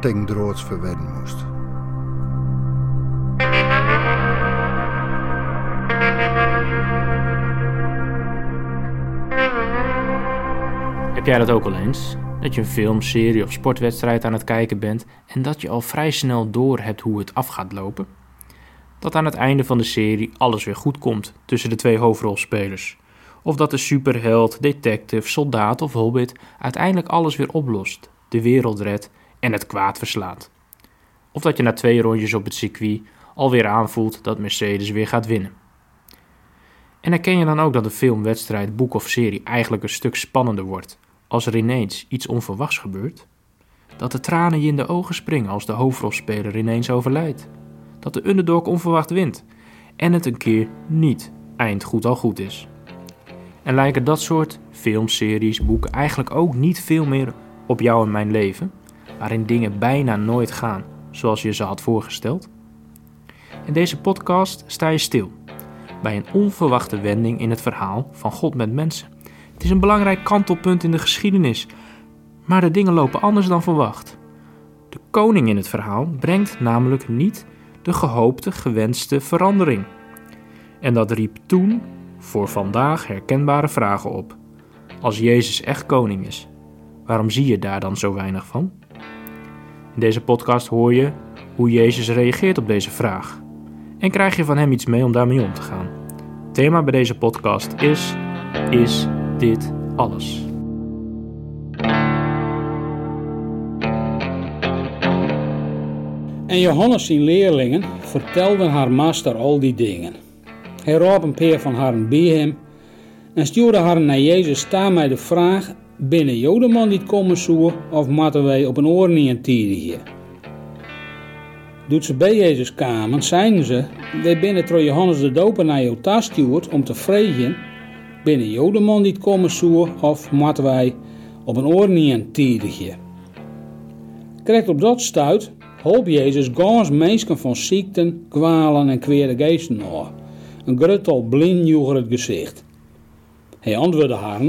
tegen droods verwedden moest. Heb jij dat ook al eens? Dat je een film, serie of sportwedstrijd aan het kijken bent en dat je al vrij snel door hebt hoe het af gaat lopen? Dat aan het einde van de serie alles weer goed komt tussen de twee hoofdrolspelers. Of dat de superheld, detective, soldaat of hobbit uiteindelijk alles weer oplost, de wereld redt en het kwaad verslaat. Of dat je na twee rondjes op het circuit alweer aanvoelt dat Mercedes weer gaat winnen. En herken je dan ook dat een film, wedstrijd, boek of serie eigenlijk een stuk spannender wordt als er ineens iets onverwachts gebeurt? Dat de tranen je in de ogen springen als de hoofdrolspeler ineens overlijdt. Dat de underdog onverwacht wint en het een keer niet eind goed al goed is. En lijken dat soort films, series, boeken eigenlijk ook niet veel meer op jou en mijn leven, waarin dingen bijna nooit gaan zoals je ze had voorgesteld? In deze podcast sta je stil bij een onverwachte wending in het verhaal van God met mensen. Het is een belangrijk kantelpunt in de geschiedenis, maar de dingen lopen anders dan verwacht. De koning in het verhaal brengt namelijk niet de gehoopte, gewenste verandering. En dat riep toen voor vandaag herkenbare vragen op. Als Jezus echt koning is, waarom zie je daar dan zo weinig van? In deze podcast hoor je hoe Jezus reageert op deze vraag en krijg je van hem iets mee om daarmee om te gaan. thema bij deze podcast is: Is dit alles? En Johannes zijn leerlingen vertelden haar master al die dingen. Hij roep een peer van haar bij hem en stuurde haar naar Jezus sta mij de vraag binnen Jodeman die komen zoeken of moeten wij op een oor niet hier. Doet ze bij Jezus kamer, zeiden ze, wij binnen door Johannes de Doper naar jou thuis om te vragen, binnen Jodeman die komen zoeken of moeten wij op een oor niet tierige. Krijgt op dat stuit, hulp Jezus gans mensen van ziekten, kwalen en kwere geesten nog. Een gruttel blind het gezicht. Hij antwoordde haar,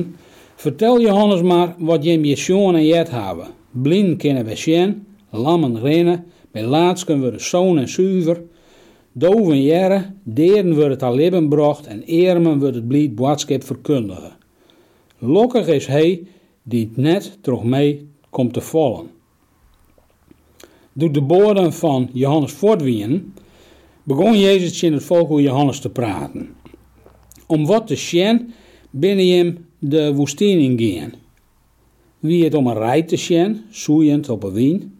vertel Johannes maar wat je je zoon en jet hebben. Blind kennen we zien, lammen rennen, bij laatsken worden zoon en zuiver. Doven jaren, deren wordt het al leven bracht en eermen wordt het blied boodschap verkundigen. Lokkig is hij die het net terug mee komt te vallen. Door de woorden van Johannes voortwien begon Jezus in het volk Johannes te praten. Om wat te zien binnen hem de woestijn gaan. Wie het om een rij te zien, zoeiend op een wien.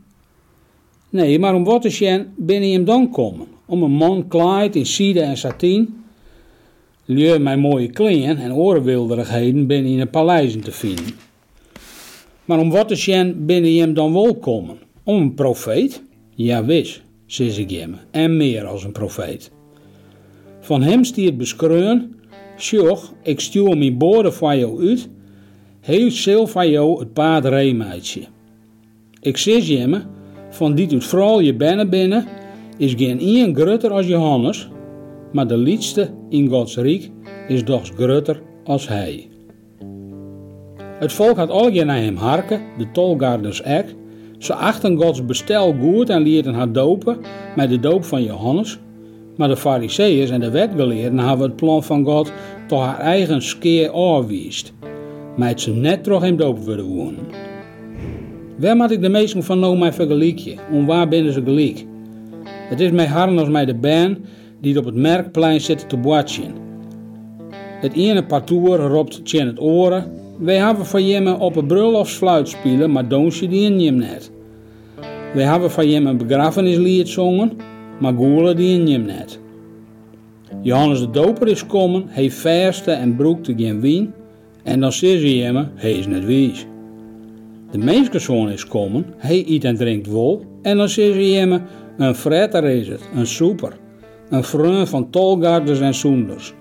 Nee, maar om wat te zien binnen hem dan komen. Om een man kleid in side en satien. Lieu mijn mooie kleren en orenwilderigheden binnen in een paleizen te vinden. Maar om wat te zien binnen hem dan wel komen. Om een profeet? Ja, wis, ik hem, en meer als een profeet. Van hem stiert beschreun, sjoch, ik stuur mijn borden van jou uit, heel zil van jou het paard reemeidje. Ik zeg hem, van die doet vooral je binnen binnen, is geen één grutter als Johannes, maar de liedste in Gods rijk is doch grutter als hij. Het volk had al naar hem harken, de tolgaarders ek, ze achten Gods bestel goed en lieten haar dopen met de doop van Johannes. Maar de fariseeërs en de wetgeleerden hebben het plan van God tot haar eigen skeer afwiest. Maar ze net terug hem dopen willen wonen. Waar moet ik de meesten van nou mij vergelijken? Om waar binnen ze gelijk? Het is mij harden als mij de band die op het merkplein zitten te boatjen. Het ene partoer roept tjen het oren wij hebben van Jemme op een bruiloftsfluit spelen, maar doen ze die in Jem net. Wij hebben van Jemme een begrafenislied zongen, maar goelen die in Jem net. Johannes de Doper is komen, hij verste en broekte geen wien, en dan zei ze Jemme, hij is net wies. De mensenzoon is komen, hij eet en drinkt wol, En dan zeggen ze hem, een fretter is het, een soeper, een vriend van tolgarders en zoenders.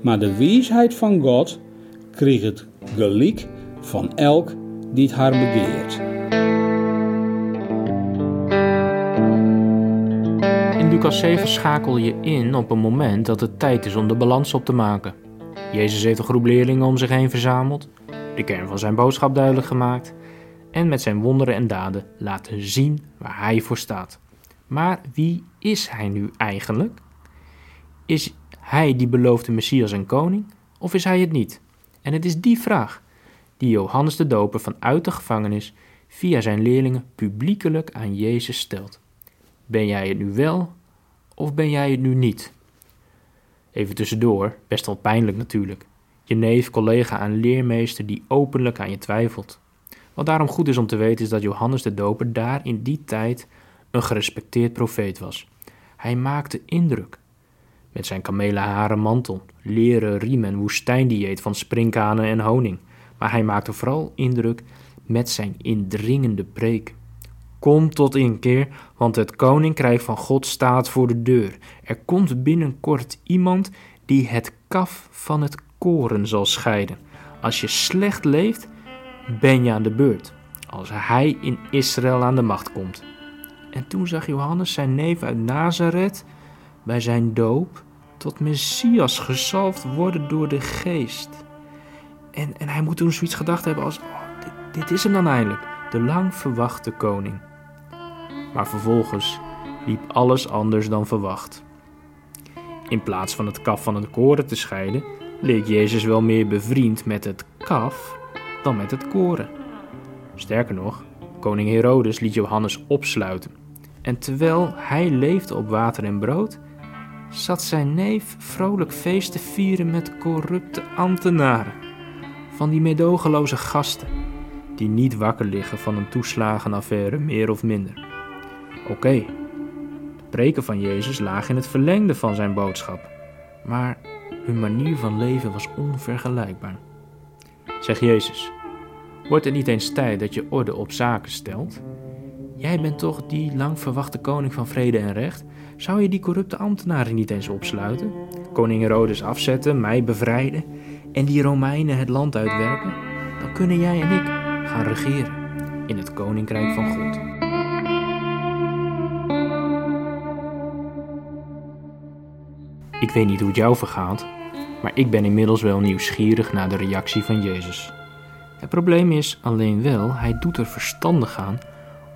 Maar de wijsheid van God kreeg het gelijk van elk die het haar begeert. Lucas 7 schakel je in op een moment dat het tijd is om de balans op te maken. Jezus heeft een groep leerlingen om zich heen verzameld, de kern van zijn boodschap duidelijk gemaakt en met zijn wonderen en daden laten zien waar hij voor staat. Maar wie is hij nu eigenlijk? Is hij die beloofde Messias en koning, of is hij het niet? En het is die vraag die Johannes de Doper vanuit de gevangenis via zijn leerlingen publiekelijk aan Jezus stelt. Ben jij het nu wel of ben jij het nu niet? Even tussendoor, best wel pijnlijk natuurlijk. Je neef, collega en leermeester die openlijk aan je twijfelt. Wat daarom goed is om te weten is dat Johannes de Doper daar in die tijd een gerespecteerd profeet was. Hij maakte indruk. Met zijn kamelenharen mantel, leren riem en woestijndieet van sprinkhanen en honing. Maar hij maakte vooral indruk met zijn indringende preek. Kom tot inkeer, want het koninkrijk van God staat voor de deur. Er komt binnenkort iemand die het kaf van het koren zal scheiden. Als je slecht leeft, ben je aan de beurt. Als hij in Israël aan de macht komt. En toen zag Johannes zijn neef uit Nazareth bij zijn doop tot Messias gezalfd worden door de geest. En, en hij moet toen zoiets gedacht hebben als, oh, dit, dit is hem dan eindelijk, de lang verwachte koning. Maar vervolgens liep alles anders dan verwacht. In plaats van het kaf van het koren te scheiden, leek Jezus wel meer bevriend met het kaf dan met het koren. Sterker nog, koning Herodes liet Johannes opsluiten. En terwijl hij leefde op water en brood, zat zijn neef vrolijk feest te vieren met corrupte ambtenaren. Van die medogeloze gasten, die niet wakker liggen van een toeslagenaffaire meer of minder. Oké, de preken van Jezus lagen in het verlengde van zijn boodschap, maar hun manier van leven was onvergelijkbaar. Zeg Jezus, wordt het niet eens tijd dat je orde op zaken stelt? Jij bent toch die lang verwachte koning van vrede en recht? Zou je die corrupte ambtenaren niet eens opsluiten? Koning Herodes afzetten, mij bevrijden en die Romeinen het land uitwerken? Dan kunnen jij en ik gaan regeren in het koninkrijk van God. Ik weet niet hoe het jou vergaat, maar ik ben inmiddels wel nieuwsgierig naar de reactie van Jezus. Het probleem is alleen wel, hij doet er verstandig aan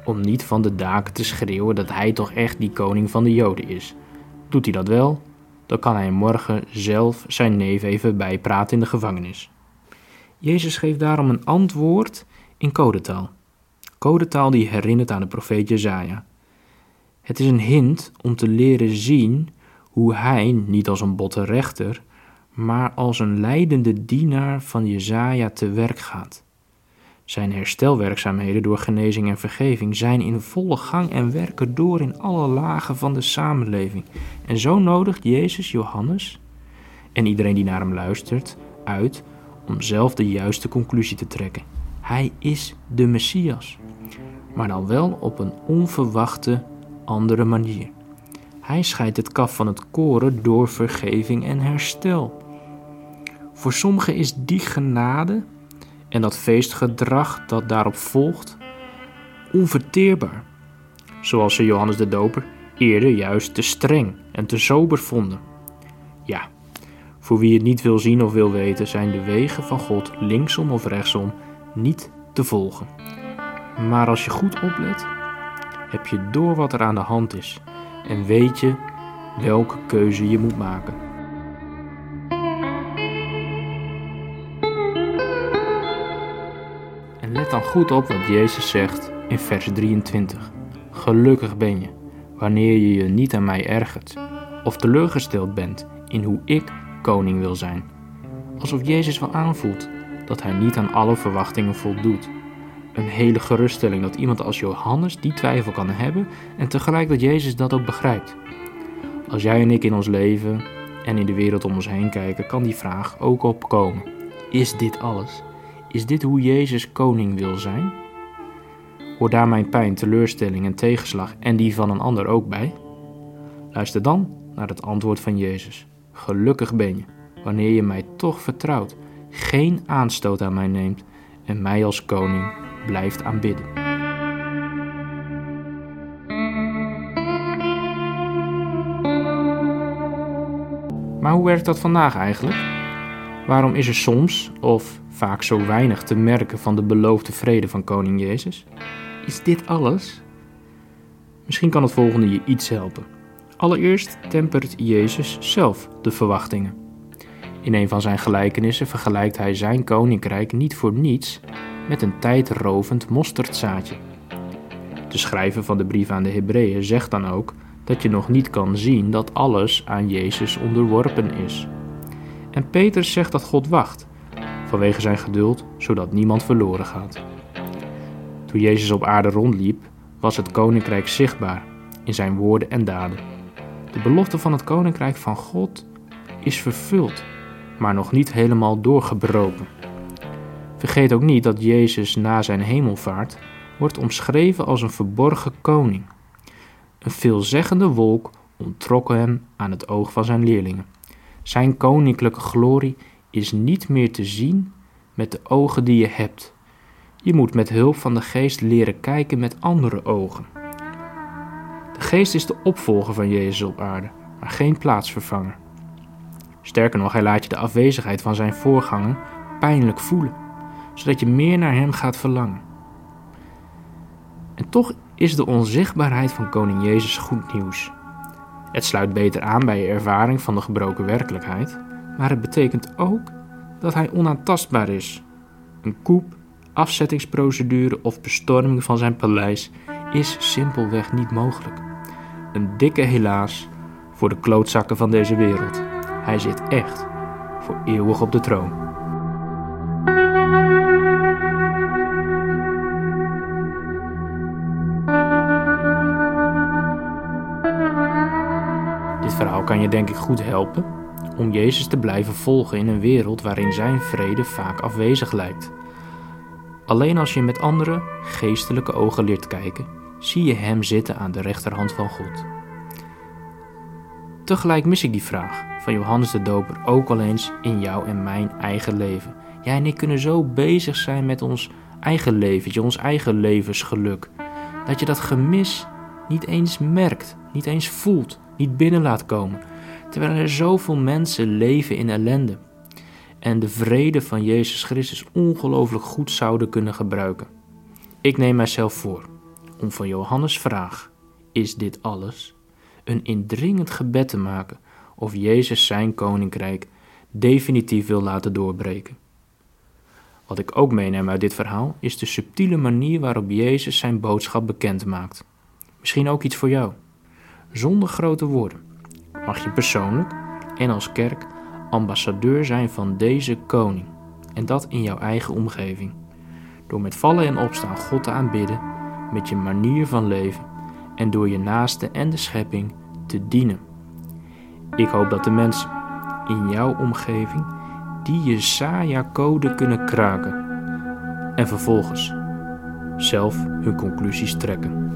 om niet van de daken te schreeuwen dat hij toch echt die koning van de Joden is. Doet hij dat wel, dan kan hij morgen zelf zijn neef even bijpraten in de gevangenis. Jezus geeft daarom een antwoord in codetaal. Codetaal die herinnert aan de profeet Jezaja. Het is een hint om te leren zien hoe hij, niet als een botte rechter, maar als een leidende dienaar van Jezaja te werk gaat. Zijn herstelwerkzaamheden door genezing en vergeving zijn in volle gang en werken door in alle lagen van de samenleving. En zo nodigt Jezus Johannes en iedereen die naar hem luistert uit om zelf de juiste conclusie te trekken. Hij is de Messias, maar dan wel op een onverwachte andere manier. Hij scheidt het kaf van het koren door vergeving en herstel. Voor sommigen is die genade en dat feestgedrag dat daarop volgt onverteerbaar, zoals ze Johannes de Doper eerder juist te streng en te sober vonden. Ja, voor wie het niet wil zien of wil weten, zijn de wegen van God linksom of rechtsom niet te volgen. Maar als je goed oplet, heb je door wat er aan de hand is en weet je welke keuze je moet maken. En let dan goed op wat Jezus zegt in vers 23. Gelukkig ben je wanneer je je niet aan mij ergert of teleurgesteld bent in hoe ik koning wil zijn. Alsof Jezus wel aanvoelt dat hij niet aan alle verwachtingen voldoet. Een hele geruststelling dat iemand als Johannes die twijfel kan hebben en tegelijk dat Jezus dat ook begrijpt. Als jij en ik in ons leven en in de wereld om ons heen kijken, kan die vraag ook opkomen. Is dit alles? Is dit hoe Jezus koning wil zijn? Hoort daar mijn pijn, teleurstelling en tegenslag en die van een ander ook bij? Luister dan naar het antwoord van Jezus. Gelukkig ben je, wanneer je mij toch vertrouwt, geen aanstoot aan mij neemt en mij als koning blijft aanbidden. Maar hoe werkt dat vandaag eigenlijk? Waarom is er soms, of vaak zo weinig, te merken van de beloofde vrede van Koning Jezus? Is dit alles? Misschien kan het volgende je iets helpen. Allereerst tempert Jezus zelf de verwachtingen. In een van zijn gelijkenissen vergelijkt hij zijn koninkrijk niet voor niets met een tijdrovend mosterdzaadje. De schrijver van de brief aan de Hebreeën zegt dan ook dat je nog niet kan zien dat alles aan Jezus onderworpen is. En Petrus zegt dat God wacht, vanwege zijn geduld, zodat niemand verloren gaat. Toen Jezus op aarde rondliep, was het koninkrijk zichtbaar in zijn woorden en daden. De belofte van het koninkrijk van God is vervuld, maar nog niet helemaal doorgebroken. Vergeet ook niet dat Jezus na zijn hemelvaart wordt omschreven als een verborgen koning. Een veelzeggende wolk onttrok hem aan het oog van zijn leerlingen. Zijn koninklijke glorie is niet meer te zien met de ogen die je hebt. Je moet met hulp van de geest leren kijken met andere ogen. De geest is de opvolger van Jezus op aarde, maar geen plaatsvervanger. Sterker nog, hij laat je de afwezigheid van zijn voorganger pijnlijk voelen, zodat je meer naar hem gaat verlangen. En toch is de onzichtbaarheid van Koning Jezus goed nieuws. Het sluit beter aan bij je ervaring van de gebroken werkelijkheid, maar het betekent ook dat hij onaantastbaar is. Een koep, afzettingsprocedure of bestorming van zijn paleis is simpelweg niet mogelijk. Een dikke helaas voor de klootzakken van deze wereld. Hij zit echt voor eeuwig op de troon. Kan je denk ik goed helpen om Jezus te blijven volgen in een wereld waarin zijn vrede vaak afwezig lijkt. Alleen als je met andere geestelijke ogen leert kijken, zie je Hem zitten aan de rechterhand van God. Tegelijk mis ik die vraag van Johannes de Doper ook wel eens in jouw en mijn eigen leven. Jij en ik kunnen zo bezig zijn met ons eigen leventje, ons eigen levensgeluk, dat je dat gemis niet eens merkt, niet eens voelt, niet binnen laat komen, terwijl er zoveel mensen leven in ellende en de vrede van Jezus Christus ongelooflijk goed zouden kunnen gebruiken. Ik neem mijzelf voor om van Johannes' vraag: Is dit alles? een indringend gebed te maken of Jezus zijn koninkrijk definitief wil laten doorbreken. Wat ik ook meeneem uit dit verhaal is de subtiele manier waarop Jezus zijn boodschap bekend maakt. Misschien ook iets voor jou. Zonder grote woorden mag je persoonlijk en als kerk ambassadeur zijn van deze koning. En dat in jouw eigen omgeving. Door met vallen en opstaan God te aanbidden met je manier van leven en door je naaste en de schepping te dienen. Ik hoop dat de mensen in jouw omgeving die je Saya-code kunnen kraken en vervolgens zelf hun conclusies trekken.